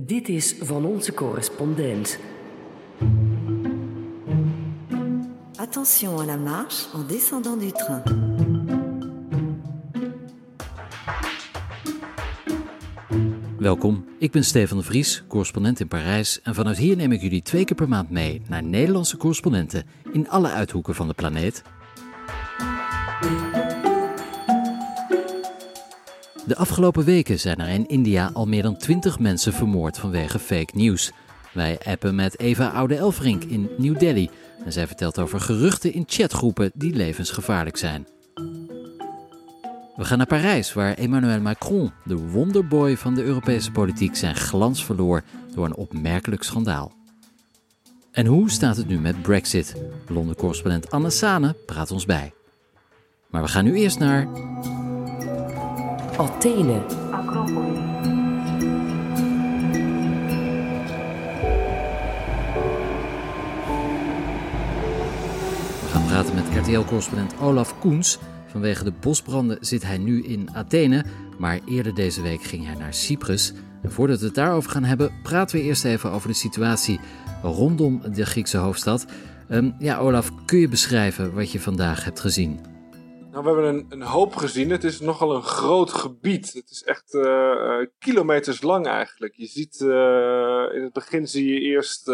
Dit is van onze correspondent. Attention à la marche en descendant du train. Welkom, ik ben Stefan de Vries, correspondent in Parijs en vanuit hier neem ik jullie twee keer per maand mee naar Nederlandse correspondenten in alle uithoeken van de planeet. De afgelopen weken zijn er in India al meer dan 20 mensen vermoord vanwege fake news. Wij appen met Eva Oude-Elfrink in New Delhi en zij vertelt over geruchten in chatgroepen die levensgevaarlijk zijn. We gaan naar Parijs, waar Emmanuel Macron, de wonderboy van de Europese politiek, zijn glans verloor door een opmerkelijk schandaal. En hoe staat het nu met Brexit? Londen-correspondent Anne Sane praat ons bij. Maar we gaan nu eerst naar. Athene. We gaan praten met RTL-correspondent Olaf Koens. Vanwege de bosbranden zit hij nu in Athene, maar eerder deze week ging hij naar Cyprus. En voordat we het daarover gaan hebben, praten we eerst even over de situatie rondom de Griekse hoofdstad. Ehm, ja, Olaf, kun je beschrijven wat je vandaag hebt gezien? Nou, we hebben een, een hoop gezien. Het is nogal een groot gebied. Het is echt eh, eh, kilometers lang eigenlijk. Je ziet eh, in het begin zie je eerst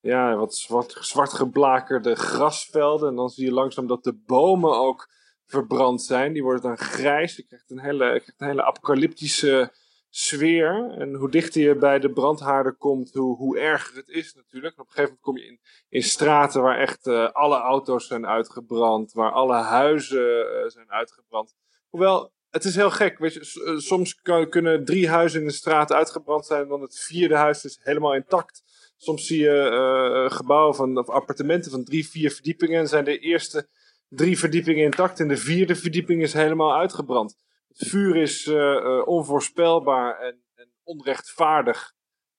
ja, wat zwart, geblakerde grasvelden. En dan zie je langzaam dat de bomen ook verbrand zijn. Die worden dan grijs. Je krijgt een hele, je krijgt een hele apocalyptische sfeer. En hoe dichter je bij de brandhaarden komt, hoe, hoe erger het is natuurlijk. En op een gegeven moment kom je in, in straten waar echt uh, alle auto's zijn uitgebrand. Waar alle huizen uh, zijn uitgebrand. Hoewel, het is heel gek. Weet je, eh, soms kunnen drie huizen in de straat uitgebrand zijn. Dan het vierde huis is helemaal intact. Soms zie je gebouwen van, of appartementen van drie, vier verdiepingen. En zijn de eerste drie verdiepingen intact. En de vierde verdieping is helemaal uitgebrand. Het vuur is uh, uh, onvoorspelbaar en, en onrechtvaardig.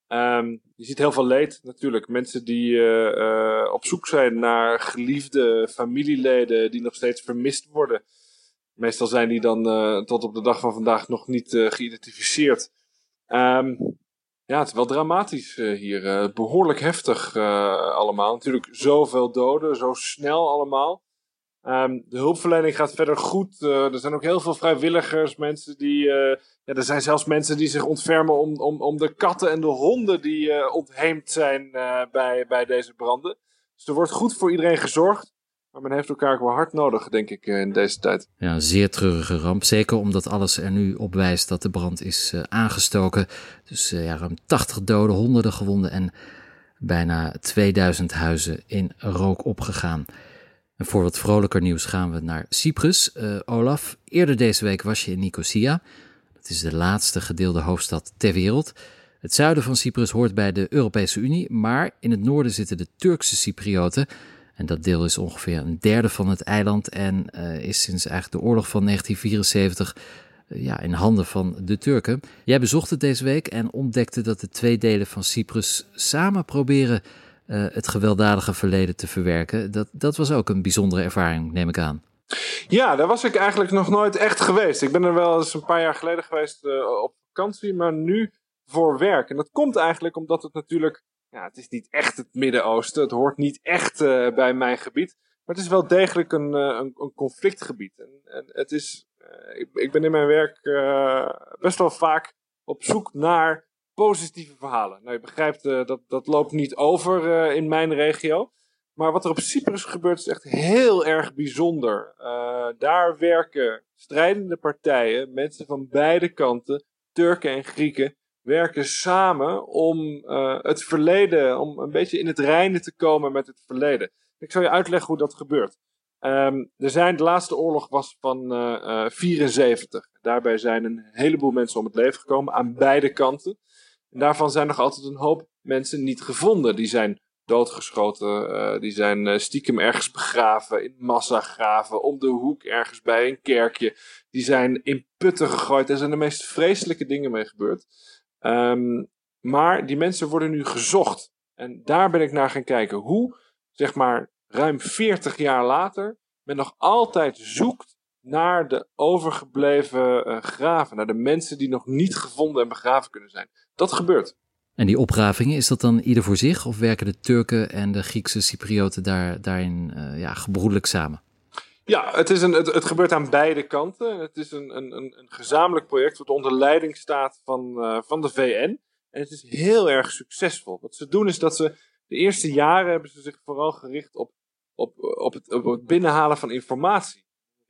Um, je ziet heel veel leed natuurlijk. Mensen die uh, op zoek zijn naar geliefde familieleden die nog steeds vermist worden. Meestal zijn die dan tot op de dag van vandaag nog niet geïdentificeerd. Um, ja, het is wel dramatisch hier. behoorlijk heftig allemaal. Natuurlijk zoveel doden, zo snel allemaal. Um, de hulpverlening gaat verder goed. Uh, er zijn ook heel veel vrijwilligers, mensen die. Uh, ja, er zijn zelfs mensen die zich ontfermen om, om, om de katten en de honden die uh, ontheemd zijn bij, bij deze branden. Dus er wordt goed voor iedereen gezorgd. Maar men heeft elkaar wel hard nodig, denk ik, in deze tijd. Ja, een zeer treurige ramp. Zeker omdat alles er nu op wijst dat de brand is aangestoken. Dus ja, ruim 80 doden, honderden gewonden en bijna 2000 huizen in rook opgegaan. En voor wat vrolijker nieuws gaan we naar Cyprus. Uh, Olaf, eerder deze week was je in Nicosia. Dat is de laatste gedeelde hoofdstad ter wereld. Het zuiden van Cyprus hoort bij de Europese Unie, maar in het noorden zitten de Turkse Cyprioten. En dat deel is ongeveer een derde van het eiland en uh, is sinds eigenlijk de oorlog van 1974 uh, ja, in handen van de Turken. Jij bezocht het deze week en ontdekte dat de twee delen van Cyprus samen proberen uh, het gewelddadige verleden te verwerken. Dat, dat was ook een bijzondere ervaring, neem ik aan. Ja, daar was ik eigenlijk nog nooit echt geweest. Ik ben er wel eens een paar jaar geleden geweest uh, op vakantie, maar nu voor werk. En dat komt eigenlijk omdat het natuurlijk, ja, het is niet echt het Midden-Oosten. Het hoort niet echt uh, bij mijn gebied. Maar het is wel degelijk een, een, een conflictgebied. En, en, het is, ik, ik, ben in mijn werk best wel vaak op zoek naar positieve verhalen. Nou, je begrijpt, uh, dat, dat loopt niet over uh, in mijn regio. Maar wat er op Cyprus gebeurt is echt heel erg bijzonder. Uh, daar werken strijdende partijen, mensen van beide kanten, Turken en Grieken, werken samen om het verleden, om een beetje in het reine te komen met het verleden. Ik zal je uitleggen hoe dat gebeurt. Um, er zijn, de laatste oorlog was van 74. Daarbij zijn een heleboel mensen om het leven gekomen aan beide kanten. En daarvan zijn nog altijd een hoop mensen niet gevonden. Die zijn doodgeschoten, uh, die zijn uh, stiekem ergens begraven, in massagraven, om de hoek ergens bij een kerkje. Die zijn in putten gegooid. Er zijn de meest vreselijke dingen mee gebeurd. Um, maar die mensen worden nu gezocht. En daar ben ik naar gaan kijken. Hoe, zeg maar, ruim 40 jaar later, men nog altijd zoekt naar de overgebleven uh, graven, naar de mensen die nog niet gevonden en begraven kunnen zijn. Dat gebeurt. En die opgravingen, is dat dan ieder voor zich? Of werken de Turken en de Griekse Cyprioten daar, daarin uh, ja, gebroedelijk samen? Ja, het, is een, het, het, gebeurt aan beide kanten. Het is een, een, een gezamenlijk project wat onder leiding staat van, uh, van de VN. En het is heel erg succesvol. Wat ze doen is dat ze de eerste jaren hebben ze zich vooral gericht op, op, op, het, op het binnenhalen van informatie.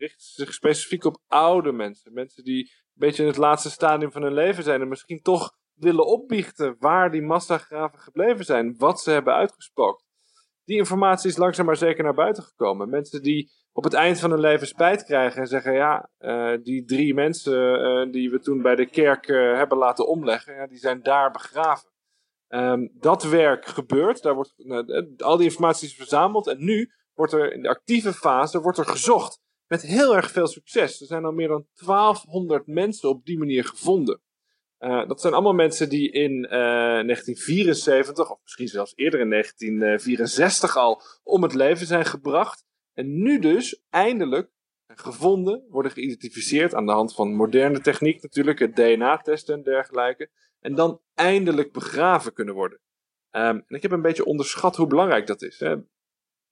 Ze richten zich specifiek op oude mensen. Mensen die een beetje in het laatste stadium van hun leven zijn en misschien toch willen opbiechten waar die massagraven gebleven zijn, wat ze hebben uitgespookt. Die informatie is langzaam maar zeker naar buiten gekomen. Mensen die op het eind van hun leven spijt krijgen en zeggen: Ja, uh, die drie mensen uh, die we toen bij de kerk uh, hebben laten omleggen, ja, die zijn daar begraven. Um, dat werk gebeurt, daar wordt, al die informatie is verzameld en nu wordt er in de actieve fase wordt er gezocht. Met heel erg veel succes. Er zijn al meer dan 1200 mensen op die manier gevonden. Uh, dat zijn allemaal mensen die in uh, 1974, of misschien zelfs eerder in 1964 al, om het leven zijn gebracht. En nu dus eindelijk gevonden, worden geïdentificeerd aan de hand van moderne techniek natuurlijk, het DNA-testen en dergelijke. En dan eindelijk begraven kunnen worden. Um, en ik heb een beetje onderschat hoe belangrijk dat is.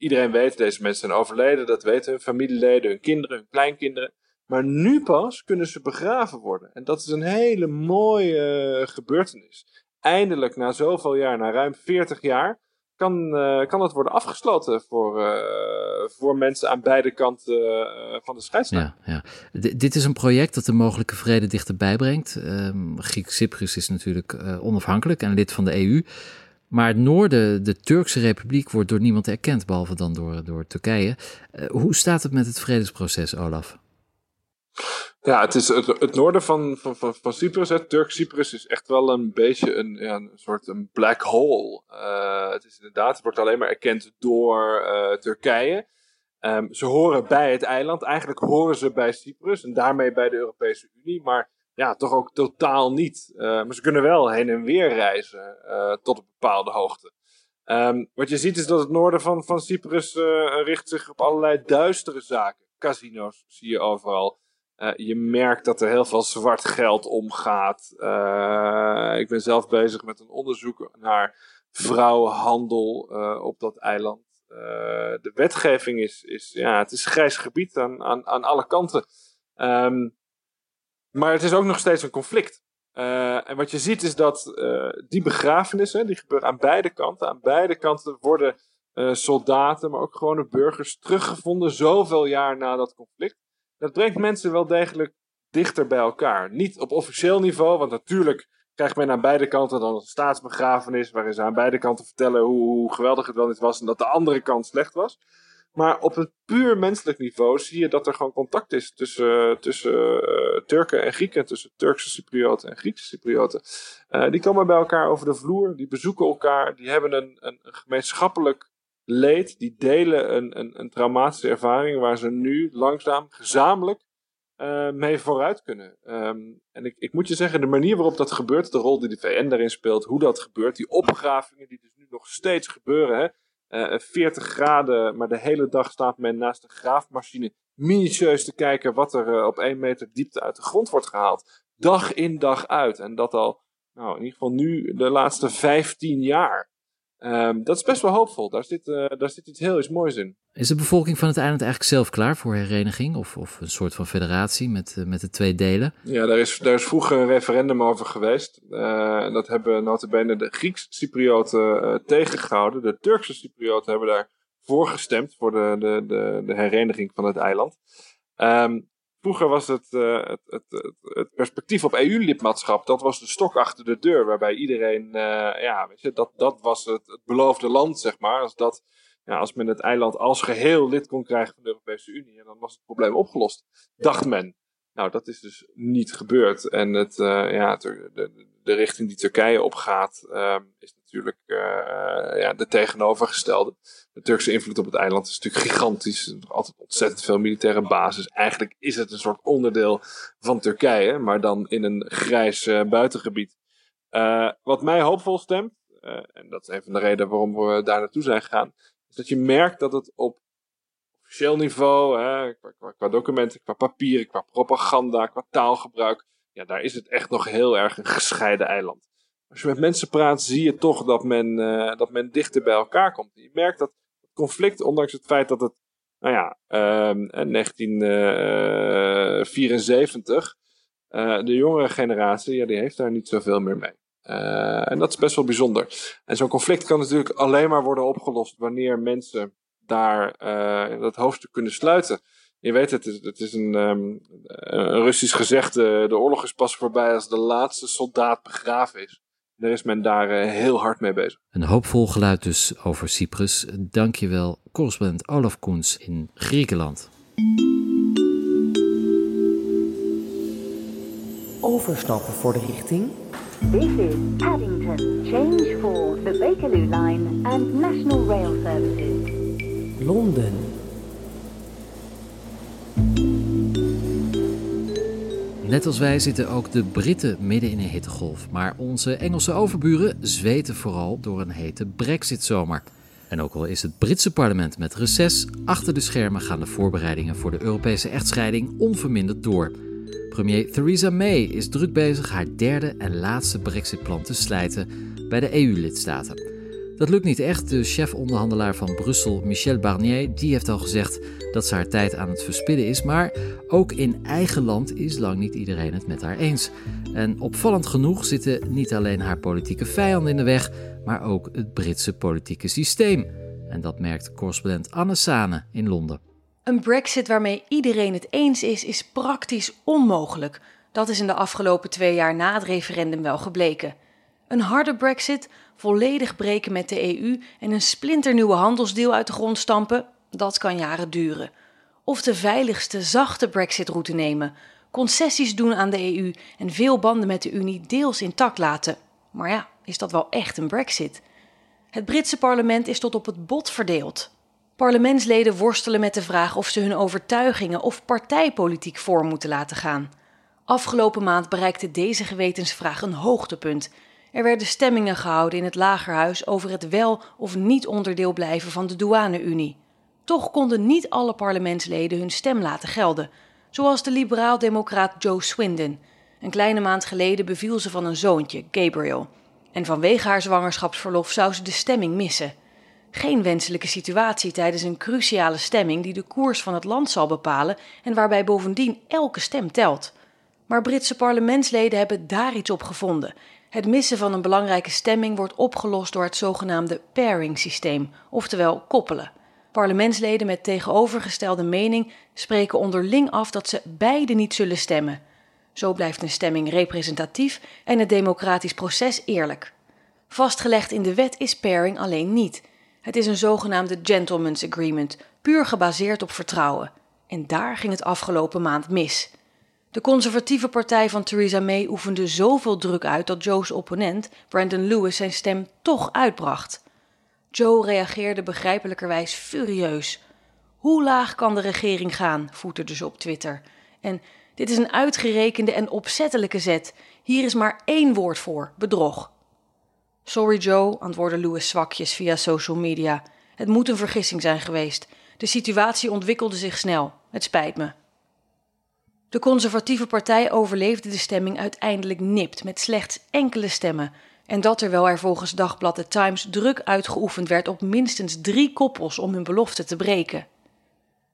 Iedereen weet, deze mensen zijn overleden, dat weten hun familieleden, hun kinderen, hun kleinkinderen. Maar nu pas kunnen ze begraven worden. En dat is een hele mooie uh, gebeurtenis. Eindelijk, na zoveel jaar, na ruim 40 jaar, kan, uh, kan het worden afgesloten voor, uh, voor mensen aan beide kanten van de scheidslijn. Ja, ja. dit is een project dat de mogelijke vrede dichterbij brengt. Um, Griek-Cyprus is natuurlijk onafhankelijk en lid van de EU. Maar het noorden, de Turkse Republiek, wordt door niemand erkend, behalve dan door, door Turkije. hoe staat het met het vredesproces, Olaf? Ja, het is het, het noorden van, van, Cyprus, Turk-Cyprus, is echt wel een beetje een, een soort een black hole. Uh, het is inderdaad, het wordt alleen maar erkend door uh, Turkije. Um, ze horen bij het eiland, eigenlijk horen ze bij Cyprus en daarmee bij de Europese Unie, maar ja, toch ook totaal niet. Uh, maar ze kunnen wel heen en weer reizen tot een bepaalde hoogte. Um, wat je ziet is dat het noorden van, van Cyprus richt zich op allerlei duistere zaken. Casino's zie je overal. Je merkt dat er heel veel zwart geld omgaat. Ik ben zelf bezig met een onderzoek naar vrouwenhandel op dat eiland. de wetgeving is, is, ja, het is grijs gebied aan, aan, aan alle kanten. Um, maar het is ook nog steeds een conflict. en wat je ziet is dat die begrafenissen, die gebeuren aan beide kanten. Aan beide kanten worden soldaten, maar ook gewone burgers teruggevonden zoveel jaar na dat conflict dat brengt mensen wel degelijk dichter bij elkaar. Niet op officieel niveau, want natuurlijk krijgt men aan beide kanten dan een staatsbegrafenis, waarin ze aan beide kanten vertellen hoe, hoe geweldig het wel niet was en dat de andere kant slecht was. Maar op een puur menselijk niveau zie je dat er gewoon contact is tussen, tussen uh, Turken en Grieken, tussen Turkse Cyprioten en Griekse Cyprioten. Uh, die komen bij elkaar over de vloer, die bezoeken elkaar, die hebben een, een, een gemeenschappelijk leed, die delen een, een, een traumatische ervaring waar ze nu langzaam gezamenlijk uh, mee vooruit kunnen. Um, en ik, ik moet je zeggen, de manier waarop dat gebeurt, de rol die de VN daarin speelt, hoe dat gebeurt, die opgravingen die dus nu nog steeds gebeuren, hè, uh, 40 graden, maar de hele dag staat men naast de graafmachine minutieus te kijken wat er uh, op 1 meter diepte uit de grond wordt gehaald. Dag in dag uit. En dat al, nou in ieder geval nu de laatste 15 jaar. Um, dat is best wel hoopvol. Daar zit, uh, daar zit iets heel iets moois in. Is de bevolking van het eiland eigenlijk zelf klaar voor hereniging? Of, of een soort van federatie met, uh, met de twee delen? Ja, daar is, daar is vroeger een referendum over geweest. Uh, dat hebben notabene de Grieks-Cyprioten tegengehouden. De Turkse Cyprioten hebben daar voor gestemd. Voor de, de, de, de hereniging van het eiland. Um, Vroeger was het, uh, het, het, het, perspectief op EU-lidmaatschap, dat was de stok achter de deur, waarbij iedereen, uh, ja, weet je, dat, dat was het, het beloofde land, zeg maar. Als, dat, ja, als men het eiland als geheel lid kon krijgen van de Europese Unie, dan was het probleem opgelost, dacht men. Nou, dat is dus niet gebeurd. En het, uh, ja, de, de, de, richting die Turkije opgaat, is natuurlijk ja, de tegenovergestelde de Turkse invloed op het eiland is natuurlijk gigantisch. Er altijd ontzettend veel militaire basis. Eigenlijk is het een soort onderdeel van Turkije, maar dan in een grijs uh, buitengebied. Uh, wat mij hoopvol stemt, en dat is een van de redenen waarom we daar naartoe zijn gegaan, is dat je merkt dat het op officieel niveau, hè, qua documenten, qua papieren, qua propaganda, qua taalgebruik, ja, daar is het echt nog heel erg een gescheiden eiland. Als je met mensen praat, zie je toch dat men, dat men dichter bij elkaar komt. Je merkt dat het conflict, ondanks het feit dat het, nou ja, 1974, de jongere generatie, ja, die heeft daar niet zoveel meer mee. en dat is best wel bijzonder. En zo'n conflict kan natuurlijk alleen maar worden opgelost wanneer mensen daar dat hoofdstuk kunnen sluiten. Je weet het, het is een, um, een Russisch gezegde: de oorlog is pas voorbij als de laatste soldaat begraven is. Daar is men daar uh, heel hard mee bezig. Een hoopvol geluid dus over Cyprus. Dankjewel, correspondent Olaf Koens in Griekenland. Overstappen voor de richting. This is Paddington. Change for the Bakerloo Line and National Rail Services. Londen. Net als wij zitten ook de Britten midden in een hittegolf. Maar onze Engelse overburen zweten vooral door een hete Brexit-zomer. En ook al is het Britse parlement met reces, achter de schermen gaan de voorbereidingen voor de Europese echtscheiding onverminderd door. Premier Theresa May is druk bezig haar derde en laatste Brexit-plan te slijten bij de EU-lidstaten. Dat lukt niet echt. De chef-onderhandelaar van Brussel, Michel Barnier, die heeft al gezegd dat ze haar tijd aan het verspillen is. Maar ook in eigen land is lang niet iedereen het met haar eens. En opvallend genoeg zitten niet alleen haar politieke vijanden in de weg, maar ook het Britse politieke systeem. En dat merkt correspondent Anne Sane in Londen. Een brexit waarmee iedereen het eens is, is praktisch onmogelijk. Dat is in de afgelopen twee jaar na het referendum wel gebleken. Een harde brexit, volledig breken met de EU en een splinternieuwe handelsdeal uit de grond stampen, dat kan jaren duren. Of de veiligste, zachte Brexit-route nemen, concessies doen aan de EU en veel banden met de Unie deels intact laten. Maar ja, is dat wel echt een Brexit? Het Britse parlement is tot op het bot verdeeld. Parlementsleden worstelen met de vraag of ze hun overtuigingen of partijpolitiek voor moeten laten gaan. Afgelopen maand bereikte deze gewetensvraag een hoogtepunt er werden stemmingen gehouden in het Lagerhuis over het wel of niet onderdeel blijven van de douane-Unie. Toch konden niet alle parlementsleden hun stem laten gelden, zoals de liberaal-democraat Joe Swindon. Een kleine maand geleden beviel ze van een zoontje, Gabriel. En vanwege haar zwangerschapsverlof zou ze de stemming missen. Geen wenselijke situatie tijdens een cruciale stemming die de koers van het land zal bepalen en waarbij bovendien elke stem telt. Maar Britse parlementsleden hebben daar iets op gevonden het missen van een belangrijke stemming wordt opgelost door het zogenaamde pairing-systeem, oftewel koppelen. Parlementsleden met tegenovergestelde mening spreken onderling af dat ze beide niet zullen stemmen. Zo blijft een stemming representatief en het democratisch proces eerlijk. Vastgelegd in de wet is pairing alleen niet. Het is een zogenaamde gentleman's agreement, puur gebaseerd op vertrouwen. En daar ging het afgelopen maand mis. De conservatieve partij van Theresa May oefende zoveel druk uit dat Joe's opponent, Brandon Lewis, zijn stem toch uitbracht. Joe reageerde begrijpelijkerwijs furieus. Hoe laag kan de regering gaan? voeterde ze op Twitter. En dit is een uitgerekende en opzettelijke zet. Hier is maar één woord voor: bedrog. Sorry Joe, antwoordde Lewis zwakjes via social media. Het moet een vergissing zijn geweest. De situatie ontwikkelde zich snel. Het spijt me. De conservatieve partij overleefde de stemming uiteindelijk nipt met slechts enkele stemmen. En dat terwijl er volgens dagblad The Times druk uitgeoefend werd op minstens drie koppels om hun belofte te breken.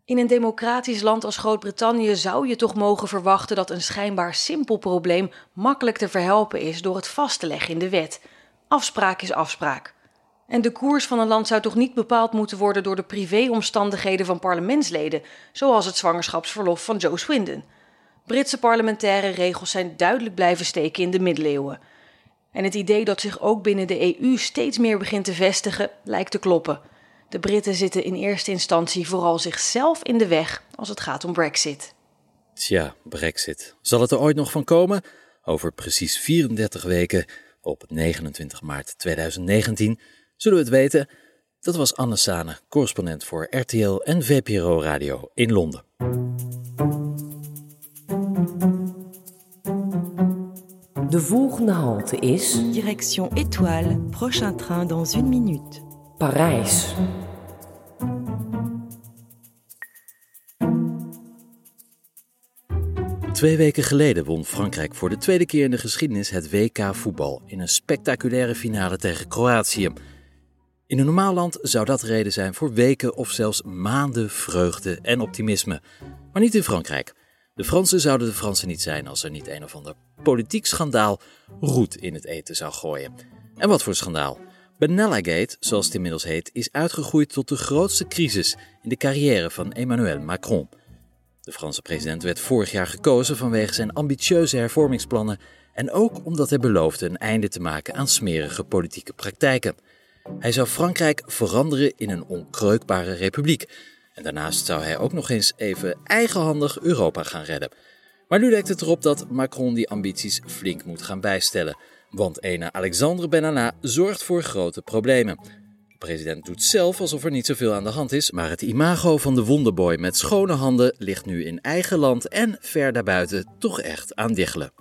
In een democratisch land als Groot-Brittannië zou je toch mogen verwachten dat een schijnbaar simpel probleem makkelijk te verhelpen is door het vast te leggen in de wet. Afspraak is afspraak. En de koers van een land zou toch niet bepaald moeten worden door de privéomstandigheden van parlementsleden, zoals het zwangerschapsverlof van Joe Swindon. Britse parlementaire regels zijn duidelijk blijven steken in de middeleeuwen. En het idee dat zich ook binnen de EU steeds meer begint te vestigen, lijkt te kloppen. De Britten zitten in eerste instantie vooral zichzelf in de weg als het gaat om Brexit. Tja, Brexit. Zal het er ooit nog van komen? Over precies 34 weken, op 29 maart 2019, zullen we het weten. Dat was Anne Sane, correspondent voor RTL en VPRO Radio in Londen. De volgende halte is... Direction Étoile, prochain train dans une minute. Parijs. Twee weken geleden won Frankrijk voor de tweede keer in de geschiedenis het WK voetbal in een spectaculaire finale tegen Kroatië. In een normaal land zou dat reden zijn voor weken of zelfs maanden vreugde en optimisme. Maar niet in Frankrijk. De Fransen zouden de Fransen niet zijn als er niet een of ander politiek schandaal roet in het eten zou gooien. En wat voor schandaal? Benalla-gate, zoals het inmiddels heet, is uitgegroeid tot de grootste crisis in de carrière van Emmanuel Macron. De Franse president werd vorig jaar gekozen vanwege zijn ambitieuze hervormingsplannen en ook omdat hij beloofde een einde te maken aan smerige politieke praktijken. Hij zou Frankrijk veranderen in een onkreukbare republiek. En daarnaast zou hij ook nog eens even eigenhandig Europa gaan redden. Maar nu lijkt het erop dat Macron die ambities flink moet gaan bijstellen. Want ene Alexandre Benalla zorgt voor grote problemen. De president doet zelf alsof er niet zoveel aan de hand is, maar het imago van de wonderboy met schone handen ligt nu in eigen land en ver daarbuiten toch echt aan diggelen.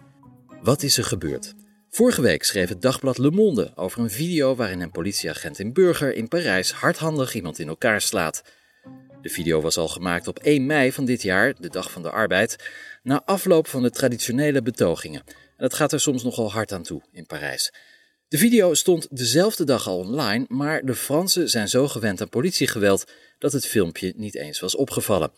Wat is er gebeurd? Vorige week schreef het dagblad Le Monde over een video waarin een politieagent in Burger in Parijs hardhandig iemand in elkaar slaat. De video was al gemaakt op 1 mei van dit jaar, de dag van de arbeid, na afloop van de traditionele betogingen. En dat gaat er soms nogal hard aan toe in Parijs. De video stond dezelfde dag al online, maar de Fransen zijn zo gewend aan politiegeweld dat het filmpje niet eens was opgevallen.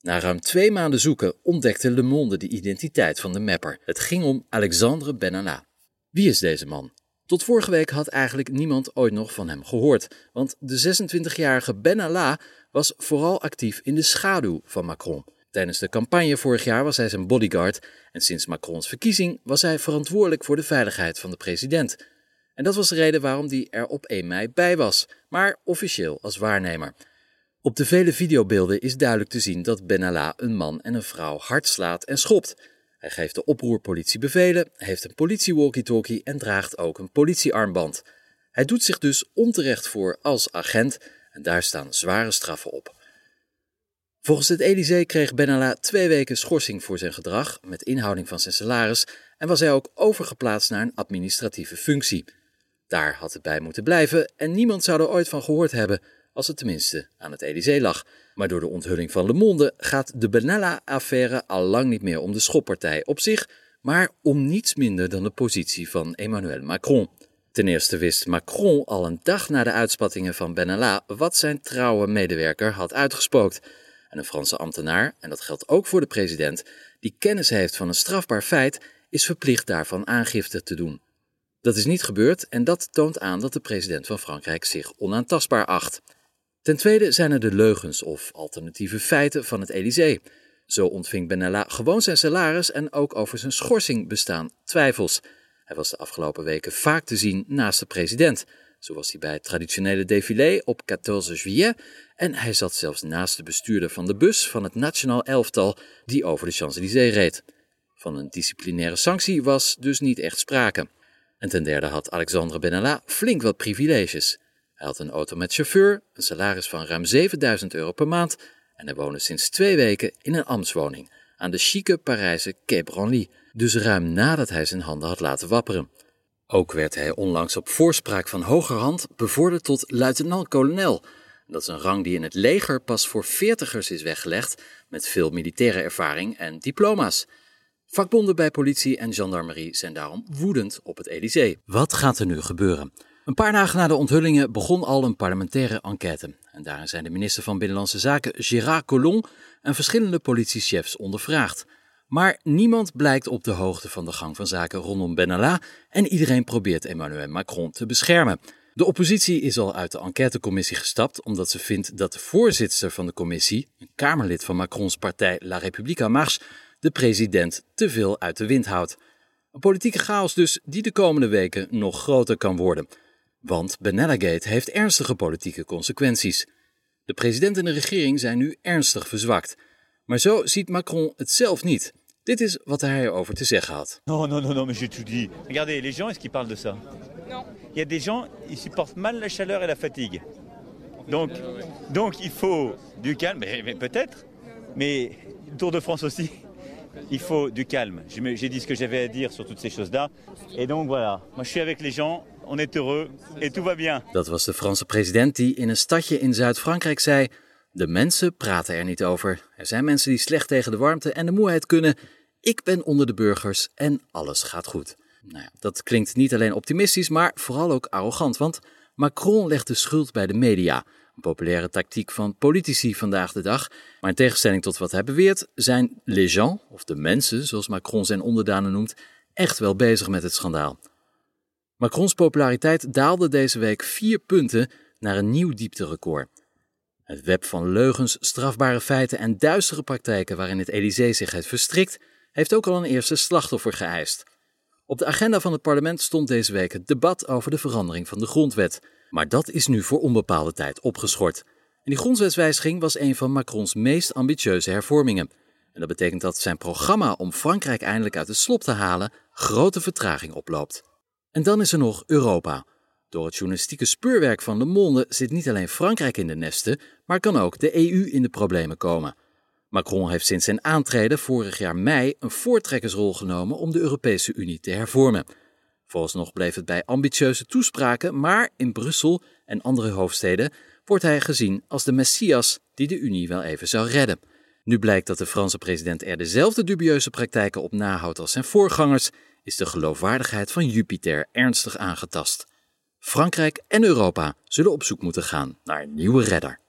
Na ruim twee maanden zoeken ontdekte Le Monde de identiteit van de mapper. Het ging om Alexandre Benalla. Wie is deze man? Tot vorige week had eigenlijk niemand ooit nog van hem gehoord, want de 26-jarige Benalla was vooral actief in de schaduw van Macron. Tijdens de campagne vorig jaar was hij zijn bodyguard en sinds Macrons verkiezing was hij verantwoordelijk voor de veiligheid van de president. En dat was de reden waarom hij er op 1 mei bij was, maar officieel als waarnemer. Op de vele videobeelden is duidelijk te zien dat Benalla een man en een vrouw hard slaat en schopt. Hij geeft de oproerpolitie bevelen, heeft een politie-walkie-talkie en draagt ook een politiearmband. Hij doet zich dus onterecht voor als agent en daar staan zware straffen op. Volgens het Elysée kreeg Benalla twee weken schorsing voor zijn gedrag met inhouding van zijn salaris en was hij ook overgeplaatst naar een administratieve functie. Daar had het bij moeten blijven en niemand zou er ooit van gehoord hebben als het tenminste aan het Elysée lag. Maar door de onthulling van Le Monde gaat de Benalla-affaire al lang niet meer om de schoppartij op zich, maar om niets minder dan de positie van Emmanuel Macron. Ten eerste wist Macron al een dag na de uitspattingen van Benalla wat zijn trouwe medewerker had uitgespookt. En een Franse ambtenaar, en dat geldt ook voor de president, die kennis heeft van een strafbaar feit, is verplicht daarvan aangifte te doen. Dat is niet gebeurd en dat toont aan dat de president van Frankrijk zich onaantastbaar acht. Ten tweede zijn er de leugens of alternatieve feiten van het Elysée. Zo ontving Benalla gewoon zijn salaris en ook over zijn schorsing bestaan twijfels. Hij was de afgelopen weken vaak te zien naast de president. Zo was hij bij het traditionele défilé op 14 juillet en hij zat zelfs naast de bestuurder van de bus van het nationaal elftal die over de Champs-Élysées reed. Van een disciplinaire sanctie was dus niet echt sprake. En ten derde had Alexandre Benalla flink wat privileges. Hij had een auto met chauffeur, een salaris van ruim 7000 euro per maand en hij woonde sinds twee weken in een ambtswoning aan de chique Parijse Quai Branly, dus ruim nadat hij zijn handen had laten wapperen. Ook werd hij onlangs op voorspraak van hogerhand bevorderd tot luitenant-kolonel. Dat is een rang die in het leger pas voor veertigers is weggelegd, met veel militaire ervaring en diploma's. Vakbonden bij politie en gendarmerie zijn daarom woedend op het Elysée. Wat gaat er nu gebeuren? Een paar dagen na de onthullingen begon al een parlementaire enquête. En daarin zijn de minister van Binnenlandse Zaken Gérard Collomb en verschillende politiechefs ondervraagd. Maar niemand blijkt op de hoogte van de gang van zaken rondom Benalla en iedereen probeert Emmanuel Macron te beschermen. De oppositie is al uit de enquêtecommissie gestapt omdat ze vindt dat de voorzitter van de commissie, een Kamerlid van Macrons partij La en Marche, de president te veel uit de wind houdt. Een politieke chaos dus die de komende weken nog groter kan worden. Want Benalla-gate heeft ernstige politieke consequenties. De president en de regering zijn nu ernstig verzwakt. Maar zo ziet Macron het zelf niet. Dit is wat hij erover te zeggen had. Non, non, non, non, mais j'ai tout dit. Regardez, les gens, est-ce qu'ils parlent de ça Non. Il y a des gens, ils supportent mal la chaleur et la fatigue. Donc, donc il faut du calme, mais, mais peut-être. Mais le Tour de France aussi. Il faut du calme. J'ai dit ce que j'avais à dire sur toutes ces choses-là. Et donc voilà, moi je suis avec les gens, on est heureux et tout va bien. Dat was de Franse president die in een stadje in Zuid-Frankrijk zei: De mensen praten er niet over. Er zijn mensen die slecht tegen de warmte en de moeheid kunnen. Ik ben onder de burgers en alles gaat goed. Nou ja, dat klinkt niet alleen optimistisch, maar vooral ook arrogant, want Macron legt de schuld bij de media. Een populaire tactiek van politici vandaag de dag. Maar in tegenstelling tot wat hij beweert, zijn les gens, of de mensen, zoals Macron zijn onderdanen noemt, echt wel bezig met het schandaal. Macrons populariteit daalde deze week vier punten naar een nieuw diepterecord. Het web van leugens, strafbare feiten en duistere praktijken waarin het Elysée zich heeft verstrikt, heeft ook al een eerste slachtoffer geëist. Op de agenda van het parlement stond deze week het debat over de verandering van de grondwet. Maar dat is nu voor onbepaalde tijd opgeschort. En die grondwetswijziging was een van Macrons meest ambitieuze hervormingen. En dat betekent dat zijn programma om Frankrijk eindelijk uit de slop te halen grote vertraging oploopt. En dan is er nog Europa. Door het journalistieke speurwerk van Le Monde zit niet alleen Frankrijk in de nesten, maar kan ook de EU in de problemen komen. Macron heeft sinds zijn aantreden vorig jaar mei een voortrekkersrol genomen om de Europese Unie te hervormen. Vooralsnog bleef het bij ambitieuze toespraken, maar in Brussel en andere hoofdsteden wordt hij gezien als de messias die de Unie wel even zou redden. Nu blijkt dat de Franse president er dezelfde dubieuze praktijken op nahoudt als zijn voorgangers, is de geloofwaardigheid van Jupiter ernstig aangetast. Frankrijk en Europa zullen op zoek moeten gaan naar een nieuwe redder.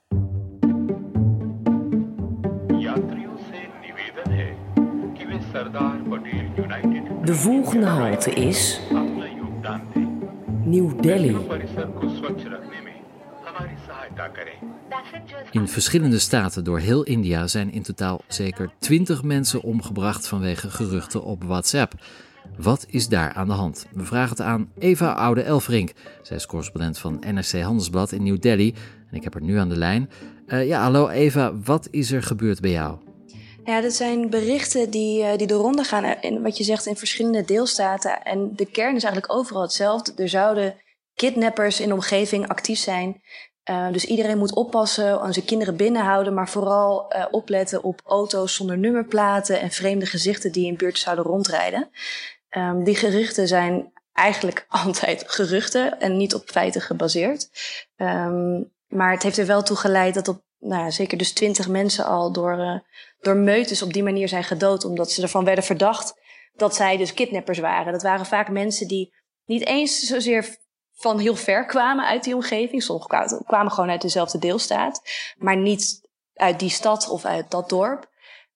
De volgende halte is New Delhi. In verschillende staten door heel India zijn in totaal zeker 20 mensen omgebracht vanwege geruchten op WhatsApp. Wat is daar aan de hand? We vragen het aan Eva Oude Elfrink. Zij is correspondent van NRC Handelsblad in New Delhi. En ik heb haar nu aan de lijn. Uh, ja, hallo Eva, wat is er gebeurd bij jou? Ja, dat zijn berichten die, uh, die de ronde gaan, in, wat je zegt, in verschillende deelstaten. En de kern is eigenlijk overal hetzelfde. Er zouden kidnappers in de omgeving actief zijn. Dus iedereen moet oppassen, aan zijn kinderen binnenhouden, maar vooral opletten op auto's zonder nummerplaten en vreemde gezichten die in buurt zouden rondrijden. Um, die gerichten zijn eigenlijk altijd geruchten en niet op feiten gebaseerd. Um, maar het heeft er wel toe geleid dat op, nou zeker dus twintig mensen al door, uh, door meutes op die manier zijn gedood, omdat ze ervan werden verdacht dat zij dus kidnappers waren. Dat waren vaak mensen die niet eens zozeer van heel ver kwamen uit die omgeving. Sommigen kwamen gewoon uit dezelfde deelstaat, maar niet uit die stad of uit dat dorp.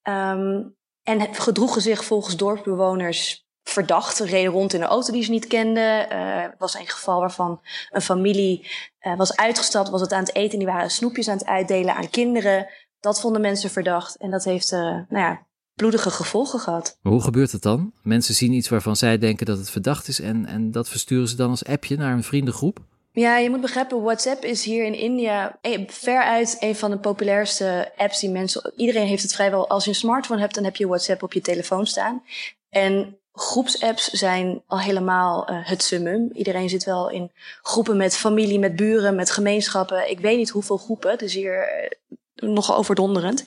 Um, en gedroegen zich volgens dorpsbewoners verdacht, reden rond in een auto die ze niet kenden. Uh, was een geval waarvan een familie uh, was uitgestapt, was het aan het eten. Die waren snoepjes aan het uitdelen aan kinderen. Dat vonden mensen verdacht. En dat heeft uh, nou ja, bloedige gevolgen gehad. Maar hoe gebeurt het dan? Mensen zien iets waarvan zij denken dat het verdacht is en, en dat versturen ze dan als appje naar een vriendengroep? Ja, je moet begrijpen, WhatsApp is hier in India veruit een van de populairste apps die mensen... Iedereen heeft het vrijwel, als je een smartphone hebt, dan heb je WhatsApp op je telefoon staan. En groepsapps zijn al helemaal uh, het summum. Iedereen zit wel in groepen met familie, met buren, met gemeenschappen. Ik weet niet hoeveel groepen, is hier uh, nogal overdonderend.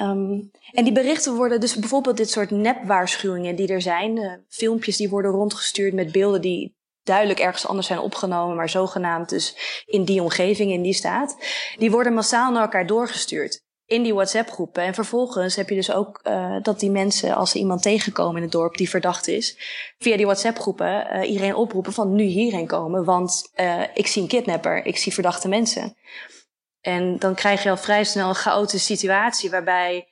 Um, en die berichten worden dus bijvoorbeeld dit soort nepwaarschuwingen die er zijn. Uh, filmpjes die worden rondgestuurd met beelden die duidelijk ergens anders zijn opgenomen, maar zogenaamd dus in die omgeving, in die staat. Die worden massaal naar elkaar doorgestuurd in die WhatsApp-groepen. En vervolgens heb je dus ook uh, dat die mensen, als ze iemand tegenkomen in het dorp die verdacht is, via die WhatsApp-groepen uh, iedereen oproepen van nu hierheen komen, want uh, ik zie een kidnapper, ik zie verdachte mensen. En dan krijg je al vrij snel een chaotische situatie waarbij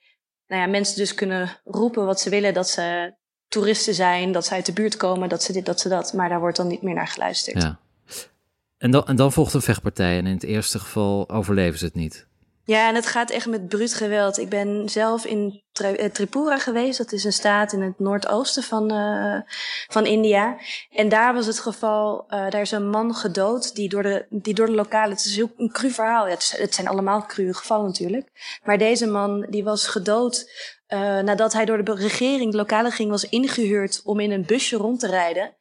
nou ja, mensen dus kunnen roepen wat ze willen, dat ze toeristen zijn, dat ze uit de buurt komen, dat ze dit, dat ze dat, maar daar wordt dan niet meer naar geluisterd. Ja. En dan, en dan volgt een vechtpartij en in het eerste geval overleven ze het niet. Ja, en het gaat echt met bruut geweld. Ik ben zelf in Tripura geweest. Dat is een staat in het noordoosten van, uh, van India. En daar was het geval, uh, daar is een man gedood die door de, die door de lokale... Het is een cru verhaal. Ja, het, het, zijn allemaal cru gevallen natuurlijk. Maar deze man die was gedood nadat hij door de regering, de lokale ging, was ingehuurd om in een busje rond te rijden.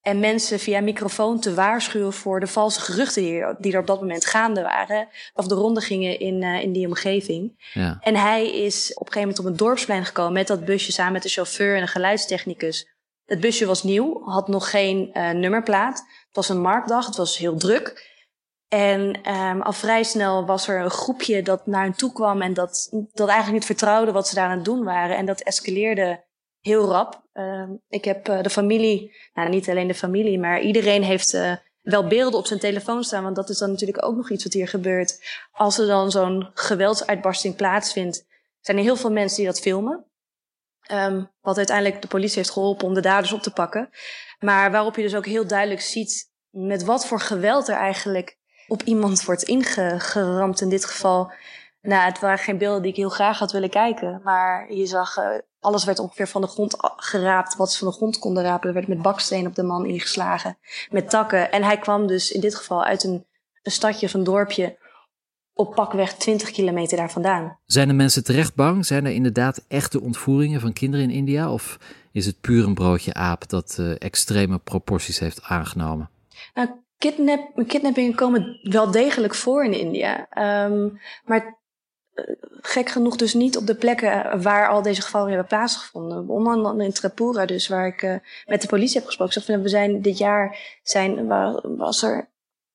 En mensen via microfoon te waarschuwen voor de valse geruchten die er, die er op dat moment gaande waren. Of de ronde gingen in, uh, in die omgeving. Ja. En hij is op een gegeven moment op een dorpsplein gekomen met dat busje samen met de chauffeur en een geluidstechnicus. Het busje was nieuw, had nog geen uh, nummerplaat. Het was een marktdag, het was heel druk. En um, al vrij snel was er een groepje dat naar hen toe kwam en dat, dat eigenlijk niet vertrouwde wat ze daar aan het doen waren. En dat escaleerde heel rap. Ehm, ik heb de familie, nou niet alleen de familie, maar iedereen heeft wel beelden op zijn telefoon staan. Want dat is dan natuurlijk ook nog iets wat hier gebeurt. Als er dan zo'n geweldsuitbarsting plaatsvindt, zijn er heel veel mensen die dat filmen. Um, wat uiteindelijk de politie heeft geholpen om de daders op te pakken. Maar waarop je dus ook heel duidelijk ziet met wat voor geweld er eigenlijk op iemand wordt ingeramd in dit geval. Nou, het waren geen beelden die ik heel graag had willen kijken. Maar je zag, uh, alles werd ongeveer van de grond geraapt. Wat ze van de grond konden rapen. Er werd met baksteen op de man ingeslagen. Met takken. En hij kwam dus in dit geval uit een, een stadje of een dorpje op pakweg 20 kilometer daar vandaan. Zijn de mensen terecht bang? Zijn er inderdaad echte ontvoeringen van kinderen in India? Of is het puur een broodje aap dat uh, extreme proporties heeft aangenomen? Nou, kidnap, kidnappingen komen wel degelijk voor in India. Um, maar gek genoeg dus niet op de plekken waar al deze gevallen hebben plaatsgevonden. Onder andere in Tripura dus, waar ik uh, met de politie heb gesproken. Ik zeg, we zijn dit jaar zijn, was er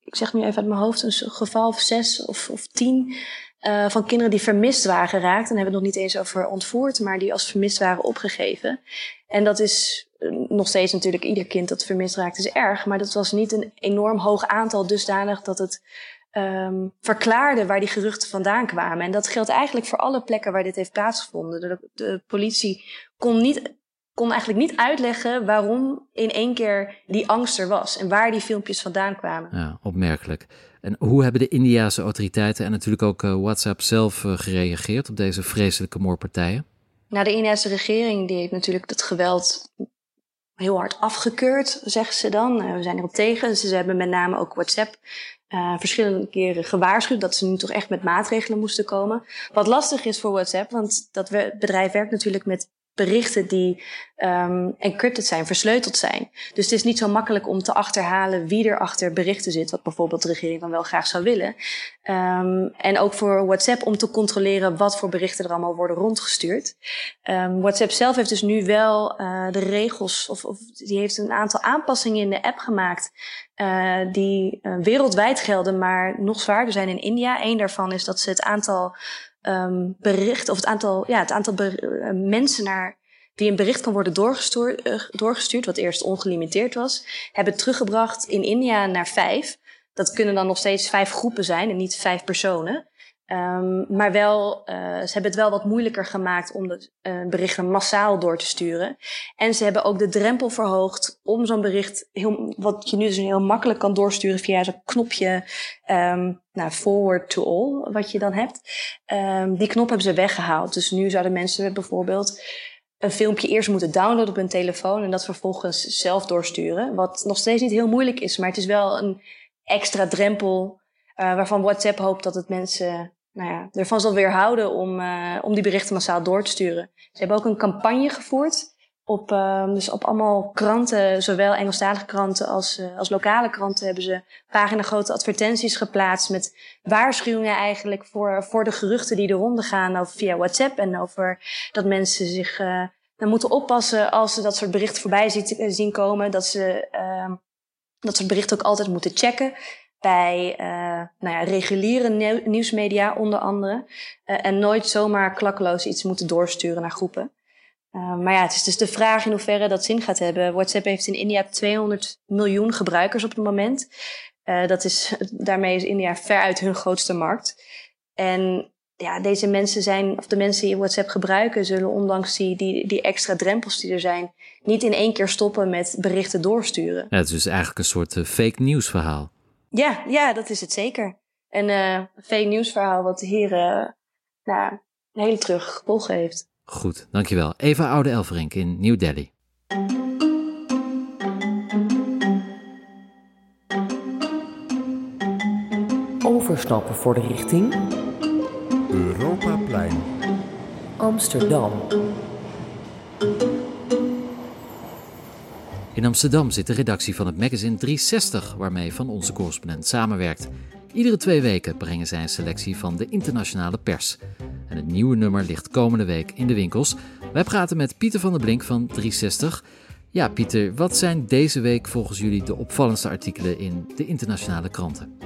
ik zeg nu even uit mijn hoofd, een geval of zes of, of tien uh, van kinderen die vermist waren geraakt. En hebben we het nog niet eens over ontvoerd, maar die als vermist waren opgegeven. En dat is eh, nog steeds natuurlijk ieder kind dat vermist raakt is erg. Maar dat was niet een enorm hoog aantal dusdanig dat het um, verklaarde waar die geruchten vandaan kwamen. En dat geldt eigenlijk voor alle plekken waar dit heeft plaatsgevonden. De, de politie kon niet kon eigenlijk niet uitleggen waarom in één keer die angst er was en waar die filmpjes vandaan kwamen. Ja, opmerkelijk. En hoe hebben de Indiase autoriteiten en natuurlijk ook uh, WhatsApp zelf uh, gereageerd op deze vreselijke moordpartijen? Nou, de Indiase regering die heeft natuurlijk dat geweld heel hard afgekeurd, zeggen ze dan. Uh, we zijn erop tegen. Ze hebben met name ook WhatsApp uh, verschillende keren gewaarschuwd dat ze nu toch echt met maatregelen moesten komen. Wat lastig is voor WhatsApp, want dat bedrijf werkt natuurlijk met berichten die um, encrypted zijn, versleuteld zijn. Dus het is niet zo makkelijk om te achterhalen wie er achter berichten zit, wat bijvoorbeeld de regering dan wel graag zou willen. Um, en ook voor WhatsApp om te controleren wat voor berichten er allemaal worden rondgestuurd. Um, WhatsApp zelf heeft dus nu wel uh, de regels, of, of die heeft een aantal aanpassingen in de app gemaakt. Uh, die uh, wereldwijd gelden, maar nog zwaarder zijn in India. Eén daarvan is dat ze het aantal um, bericht, of het aantal, ja, het aantal uh, mensen naar wie een bericht kan worden doorgestuurd, uh, doorgestuurd, wat eerst ongelimiteerd was, hebben teruggebracht in India naar vijf. Dat kunnen dan nog steeds vijf groepen zijn en niet vijf personen. Um, maar wel, uh, ze hebben het wel wat moeilijker gemaakt om de uh, berichten massaal door te sturen. En ze hebben ook de drempel verhoogd om zo'n bericht, heel, wat je nu dus heel makkelijk kan doorsturen via zo'n knopje, um, nou, forward to all, wat je dan hebt. Um, die knop hebben ze weggehaald. Dus nu zouden mensen bijvoorbeeld een filmpje eerst moeten downloaden op hun telefoon en dat vervolgens zelf doorsturen. Wat nog steeds niet heel moeilijk is, maar het is wel een extra drempel uh, waarvan WhatsApp hoopt dat het mensen nou ja, ervan zal weerhouden om, uh, om die berichten massaal door te sturen. Ze hebben ook een campagne gevoerd op, uh, dus op allemaal kranten, zowel Engelstalige kranten als, uh, als lokale kranten, hebben ze pagina grote advertenties geplaatst met waarschuwingen eigenlijk voor, voor de geruchten die de ronde gaan over, via WhatsApp en over dat mensen zich uh, dan moeten oppassen als ze dat soort berichten voorbij zien komen, dat ze uh, dat soort berichten ook altijd moeten checken bij uh, nou ja, reguliere nieuwsmedia onder andere. Uh, en nooit zomaar klakkeloos iets moeten doorsturen naar groepen. Uh, maar ja, het is dus de vraag in hoeverre dat zin gaat hebben. WhatsApp heeft in India 200 miljoen gebruikers op het moment. dat is, daarmee is India veruit hun grootste markt. En ja, deze mensen zijn, of de mensen die WhatsApp gebruiken, zullen ondanks die, die, die extra drempels die er zijn, niet in één keer stoppen met berichten doorsturen. Het is dus eigenlijk een soort fake news verhaal. Ja, ja, dat is het zeker. Een uh, fake nieuwsverhaal wat hier uh, nou, een hele terug gevolgen heeft. Goed, dankjewel. Eva Oude Elverink in New Delhi. Overstappen voor de richting Europaplein Amsterdam. In Amsterdam zit de redactie van het magazine 360, waarmee van onze correspondent samenwerkt. Iedere twee weken brengen zij een selectie van de internationale pers. En het nieuwe nummer ligt komende week in de winkels. Wij praten met Pieter van der Blink van 360. Ja, Pieter, wat zijn deze week volgens jullie de opvallendste artikelen in de internationale kranten?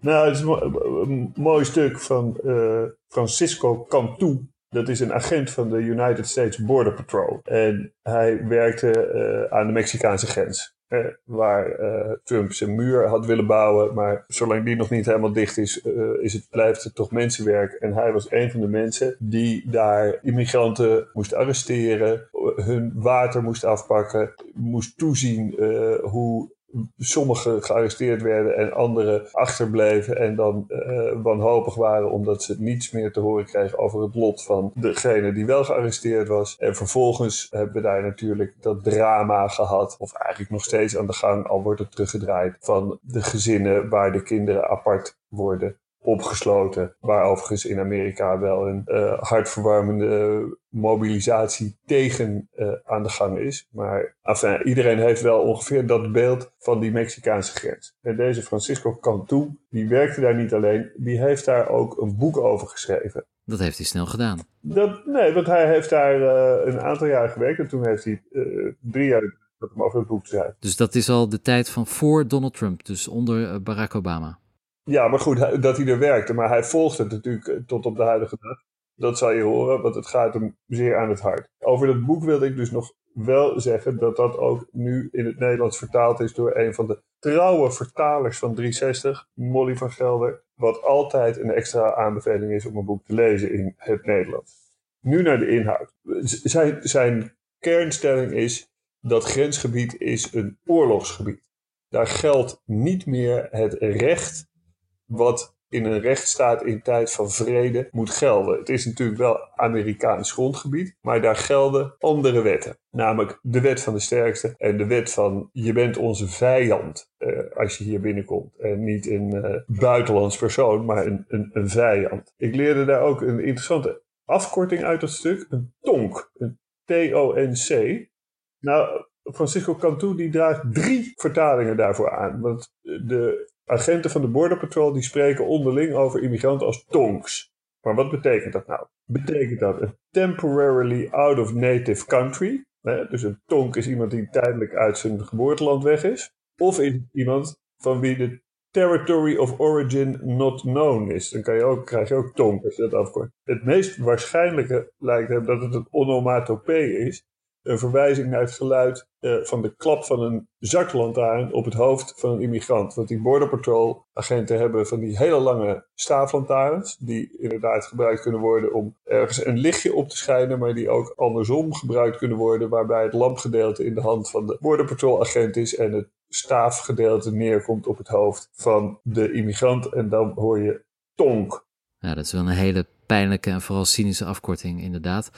Nou, het is een mooi stuk van uh, Francisco Cantu. Dat is een agent van de United States Border Patrol. En hij werkte uh, aan de Mexicaanse grens. Uh, waar uh, Trump zijn muur had willen bouwen. Maar zolang die nog niet helemaal dicht is, is het, blijft het toch mensenwerk. En hij was een van de mensen die daar immigranten moest arresteren. Hun water moest afpakken. Moest toezien hoe sommigen gearresteerd werden en anderen achterbleven en dan uh, wanhopig waren omdat ze niets meer te horen kregen over het lot van degene die wel gearresteerd was. En vervolgens hebben we daar natuurlijk dat drama gehad, of eigenlijk nog steeds aan de gang, al wordt het teruggedraaid, van de gezinnen waar de kinderen apart worden opgesloten. Waar overigens in Amerika wel een uh, hartverwarmende mobilisatie tegen uh, aan de gang is. Maar enfin, iedereen heeft wel ongeveer dat beeld van die Mexicaanse grens. En deze Francisco Cantu, die werkte daar niet alleen, die heeft daar ook een boek over geschreven. Dat heeft hij snel gedaan. Dat, nee, want hij heeft daar uh, een aantal jaar gewerkt en toen heeft hij drie jaar dat over het boek schrijven. Dus dat is al de tijd van voor Donald Trump, dus onder Barack Obama. Ja, maar goed, dat hij er werkte. Maar hij volgt het natuurlijk eh, tot op de huidige dag. Dat zal je horen, want het gaat hem zeer aan het hart. Over dat boek wilde ik dus nog wel zeggen dat dat ook nu in het Nederlands vertaald is door een van de trouwe vertalers van 360, Molly van Gelder. Wat altijd een extra aanbeveling is om een boek te lezen in het Nederlands. Nu naar de inhoud. Zijn, zijn kernstelling is dat grensgebied is een oorlogsgebied. Daar geldt niet meer het recht wat in een rechtsstaat in tijd van vrede moet gelden. Het is natuurlijk wel Amerikaans grondgebied, maar daar gelden andere wetten. Namelijk de wet van de sterkste en de wet van je bent onze vijand uh, als je hier binnenkomt. En niet een uh, buitenlands persoon, maar een, een, een vijand. Ik leerde daar ook een interessante afkorting uit dat stuk. Een TONC. Een T-O-N-C. Nou, Francisco Cantu die draagt drie vertalingen daarvoor aan. Want de Agenten van de Border Patrol die spreken onderling over immigranten als tonks. Maar wat betekent dat nou? Betekent dat een temporarily out of native country? Dus een tonk is iemand die tijdelijk uit zijn geboorteland weg is. Of is iemand van wie de territory of origin not known is. Dan je ook, krijg je ook tonk als je dat afkort. Het meest waarschijnlijke lijkt hem dat het een onomatopee is een verwijzing naar het geluid uh, van de klap van een zaklantaarn op het hoofd van een immigrant. Want die Border Patrol agenten hebben van die hele lange staaflantaarns, die inderdaad gebruikt kunnen worden om ergens een lichtje op te schijnen, maar die ook andersom gebruikt kunnen worden, waarbij het lampgedeelte in de hand van de Border Patrol agent is en het staafgedeelte neerkomt op het hoofd van de immigrant. En dan hoor je tonk. Ja, dat is wel een hele pijnlijke en vooral cynische afkorting, inderdaad.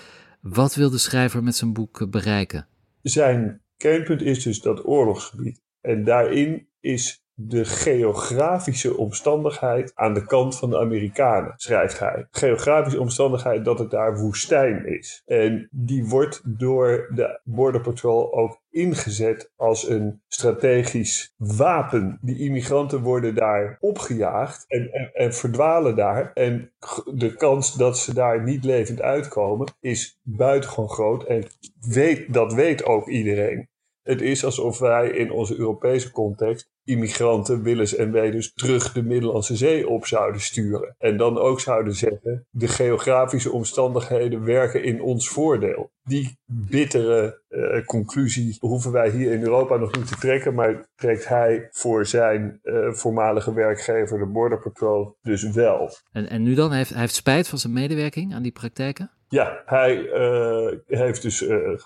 Wat wil de schrijver met zijn boek bereiken? Zijn kernpunt is dus dat oorlogsgebied. En daarin is de geografische omstandigheid aan de kant van de Amerikanen, schrijft hij. Geografische omstandigheid dat het daar woestijn is. En die wordt door de Border Patrol ook ingezet als een strategisch wapen. Die immigranten worden daar opgejaagd en, en, en, verdwalen daar. En de kans dat ze daar niet levend uitkomen is buitengewoon groot. En weet, dat weet ook iedereen. Het is alsof wij in onze Europese context immigranten, willens en wetens, terug de Middellandse Zee op zouden sturen. En dan ook zouden zeggen, de geografische omstandigheden werken in ons voordeel. Die bittere uh, conclusie hoeven wij hier in Europa nog niet te trekken, maar trekt hij voor zijn uh, voormalige werkgever, de Border Patrol, dus wel. En, en nu dan? Heeft, hij heeft spijt van zijn medewerking aan die praktijken? Ja, hij uh, heeft dus uh,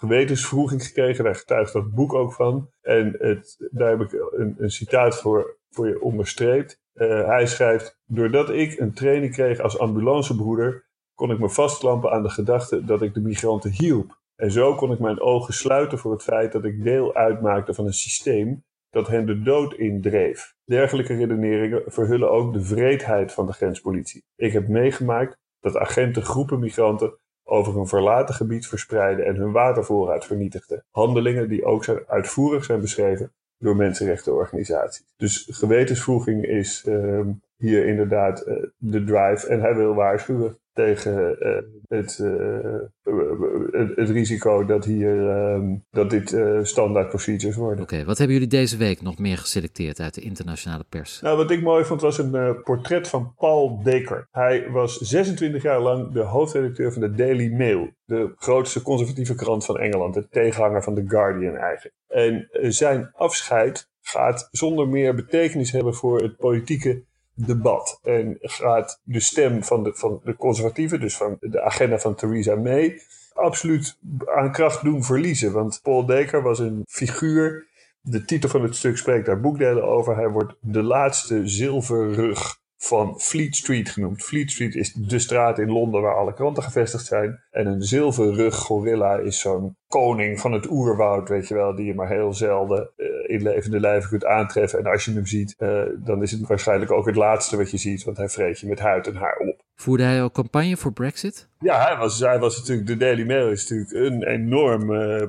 gekregen. Daar getuigt dat boek ook van. En het, daar heb ik een, een citaat voor, voor je onderstreept. Uh, hij schrijft: Doordat ik een training kreeg als ambulancebroeder, kon ik me vastklampen aan de gedachte dat ik de migranten hielp. En zo kon ik mijn ogen sluiten voor het feit dat ik deel uitmaakte van een systeem dat hen de dood indreef. Dergelijke redeneringen verhullen ook de vreedheid van de grenspolitie. Ik heb meegemaakt dat agenten groepen migranten over een verlaten gebied verspreiden en hun watervoorraad vernietigden. Handelingen die ook zijn, uitvoerig zijn beschreven door mensenrechtenorganisaties. Dus gewetensvoeging is uh, hier inderdaad uh, de drive en hij wil waarschuwen. Tegen uh, het, het, het, risico dat, hier, ehm, dat dit standaard procedures worden. Oké, wat hebben jullie deze week nog meer geselecteerd uit de internationale pers? Nou, wat ik mooi vond was een portret van Paul Dekker. Hij was 26 jaar lang de hoofdredacteur van de Daily Mail. De grootste conservatieve krant van Engeland. De tegenhanger van The Guardian eigenlijk. En zijn afscheid gaat zonder meer betekenis hebben voor het politieke debat. En gaat de stem van de, van de conservatieven, dus van de agenda van Theresa May, absoluut aan kracht doen verliezen. Want Paul Dekker was een figuur. De titel van het stuk spreekt daar boekdelen over. Hij wordt de laatste zilverrug van Fleet Street genoemd. Fleet Street is de straat in Londen waar alle kranten gevestigd zijn. En een zilverrug gorilla is zo'n koning van het oerwoud, weet je wel, die je maar heel zelden uh, in levende lijven kunt aantreffen. En als je hem ziet, uh, dan is het waarschijnlijk ook het laatste wat je ziet, want hij vreet je met huid en haar op. Voerde hij ook campagne voor Brexit? Ja, hij was, hij was natuurlijk, de Daily Mail is natuurlijk een enorm uh,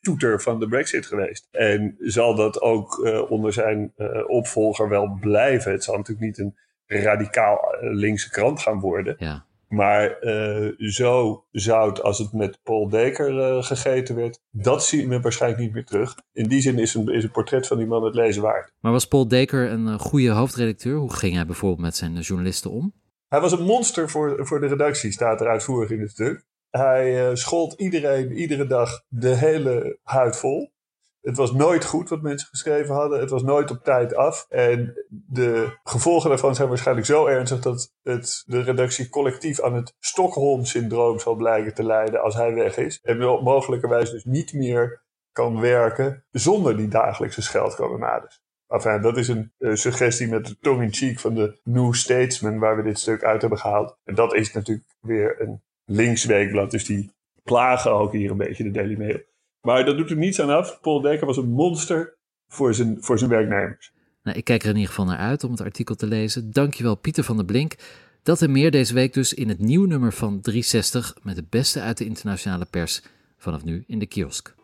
toeter van de Brexit geweest. En zal dat ook uh, onder zijn opvolger wel blijven. Het zal natuurlijk niet een radicaal linkse krant gaan worden. Ja. Maar zo zout als het met Paul Dekker gegeten werd, dat zien we waarschijnlijk niet meer terug. In die zin is een, is een portret van die man het lezen waard. Maar was Paul Dekker een goede hoofdredacteur? Hoe ging hij bijvoorbeeld met zijn journalisten om? Hij was een monster voor, voor de redactie, staat er uitvoerig in het stuk. Hij uh, schold iedereen iedere dag de hele huid vol. Het was nooit goed wat mensen geschreven hadden. Het was nooit op tijd af. En de gevolgen daarvan zijn waarschijnlijk zo ernstig dat het de redactie collectief aan het Stockholm-syndroom zal blijken te leiden als hij weg is. En mogelijkerwijs dus niet meer kan werken zonder die dagelijkse scheldkanonades. Enfin, dat is een uh, suggestie met de tong in cheek van de New Statesman waar we dit stuk uit hebben gehaald. En dat is natuurlijk weer een linksweekblad. Dus die plagen ook hier een beetje de Daily Mail. Maar dat doet er niets aan af. Paul Dekker was een monster voor zijn, voor zijn werknemers. Nou, ik kijk er in ieder geval naar uit om het artikel te lezen. Dankjewel Pieter van der Blink. Dat en meer deze week dus in het nieuwe nummer van 360 met het beste uit de internationale pers. Vanaf nu in de kiosk.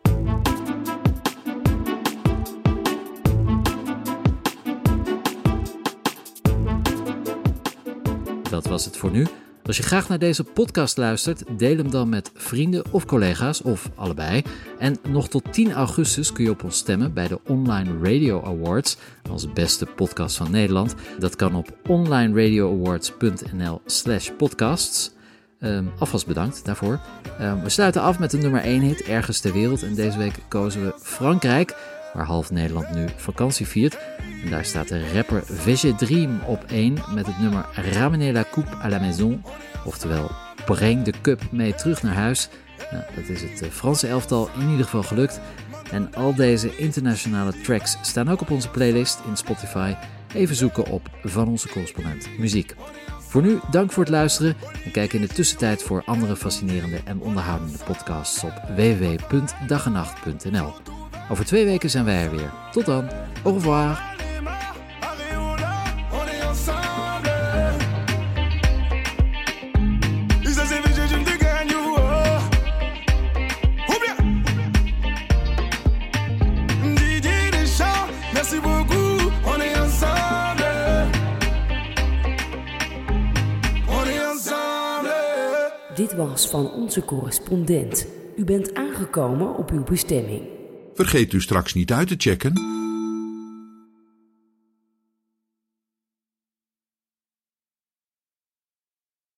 Dat was het voor nu. Als je graag naar deze podcast luistert, deel hem dan met vrienden of collega's, of allebei. En nog tot 10 augustus kun je op ons stemmen bij de Online Radio Awards als beste podcast van Nederland. Dat kan op onlineradioawards.nl/slash podcasts. Um, alvast bedankt daarvoor. Um, we sluiten af met de nummer 1 hit ergens ter wereld. En deze week kozen we Frankrijk waar half Nederland nu vakantie viert. Daar staat de rapper VG Dream op 1 met het nummer Ramener la coupe à la maison. Oftewel, breng de cup mee terug naar huis. Nou, dat is het eh, Franse elftal in ieder geval gelukt. En al deze internationale tracks staan ook op onze playlist in Spotify. Even zoeken op Van Onze Correspondent Muziek. Voor nu, dank voor het luisteren en kijk in de tussentijd voor andere fascinerende en onderhoudende podcasts op www.dagenacht.nl. Over twee weken zijn wij er weer. Tot dan. Au revoir. Van onze correspondent. U bent aangekomen op uw bestemming. Vergeet u straks niet uit te checken